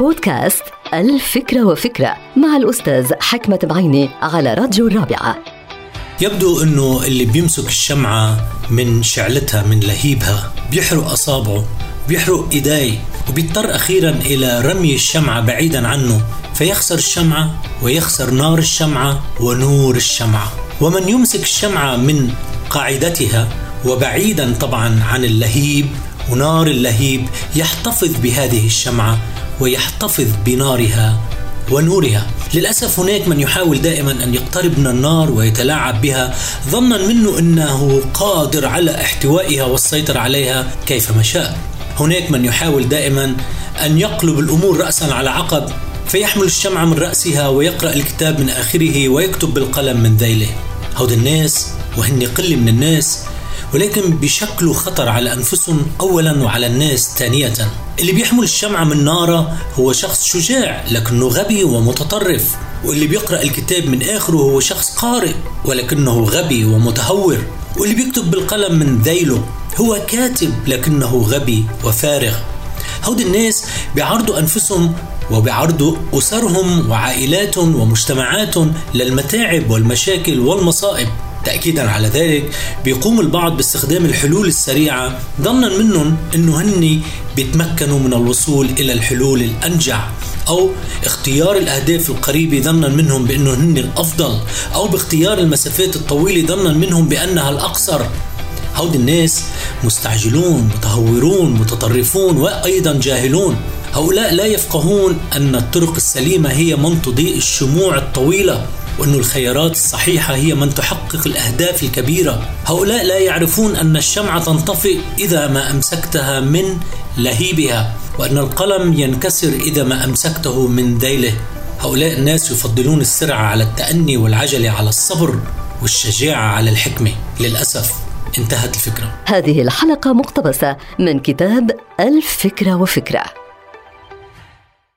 بودكاست الفكرة وفكرة مع الأستاذ حكمة بعيني على راديو الرابعة. يبدو إنه اللي بيمسك الشمعة من شعلتها من لهيبها بيحرق أصابعه بيحرق إيديه وبيضطر أخيرا إلى رمي الشمعة بعيدا عنه فيخسر الشمعة ويخسر نار الشمعة ونور الشمعة. ومن يمسك الشمعة من قاعدتها وبعيدا طبعا عن اللهيب ونار اللهيب يحتفظ بهذه الشمعة ويحتفظ بنارها ونورها. للأسف هناك من يحاول دائما أن يقترب من النار ويتلاعب بها ظنا منه أنه قادر على احتوائها والسيطرة عليها كيفما شاء. هناك من يحاول دائما أن يقلب الأمور رأسا على عقب فيحمل الشمعة من رأسها ويقرأ الكتاب من آخره ويكتب بالقلم من ذيله. هود الناس وهن قلة من الناس ولكن بيشكلوا خطر على أنفسهم أولا وعلى الناس ثانية. اللي بيحمل الشمعة من نارة هو شخص شجاع لكنه غبي ومتطرف. واللي بيقرأ الكتاب من آخره هو شخص قارئ ولكنه غبي ومتهور. واللي بيكتب بالقلم من ذيله هو كاتب لكنه غبي وفارغ. هود الناس بيعرضوا أنفسهم وبيعرضوا أسرهم وعائلاتهم ومجتمعاتهم للمتاعب والمشاكل والمصائب. تأكيدا على ذلك بيقوم البعض باستخدام الحلول السريعة ظنا منهم أنه هن بيتمكنوا من الوصول إلى الحلول الأنجع أو اختيار الأهداف القريبة ظنا منهم بأنه هن الأفضل أو باختيار المسافات الطويلة ظنا منهم بأنها الأقصر. هود الناس مستعجلون متهورون متطرفون وأيضا جاهلون. هؤلاء لا يفقهون أن الطرق السليمة هي من تضيء الشموع الطويلة. وأن الخيارات الصحيحة هي من تحقق الأهداف الكبيرة. هؤلاء لا يعرفون أن الشمعة تنطفئ إذا ما أمسكتها من لهيبها وأن القلم ينكسر إذا ما أمسكته من ذيله هؤلاء الناس يفضلون السرعة على التأني والعجلة على الصبر والشجاعة على الحكمة. للأسف انتهت الفكرة. هذه الحلقة مقتبسة من كتاب الفكرة وفكرة.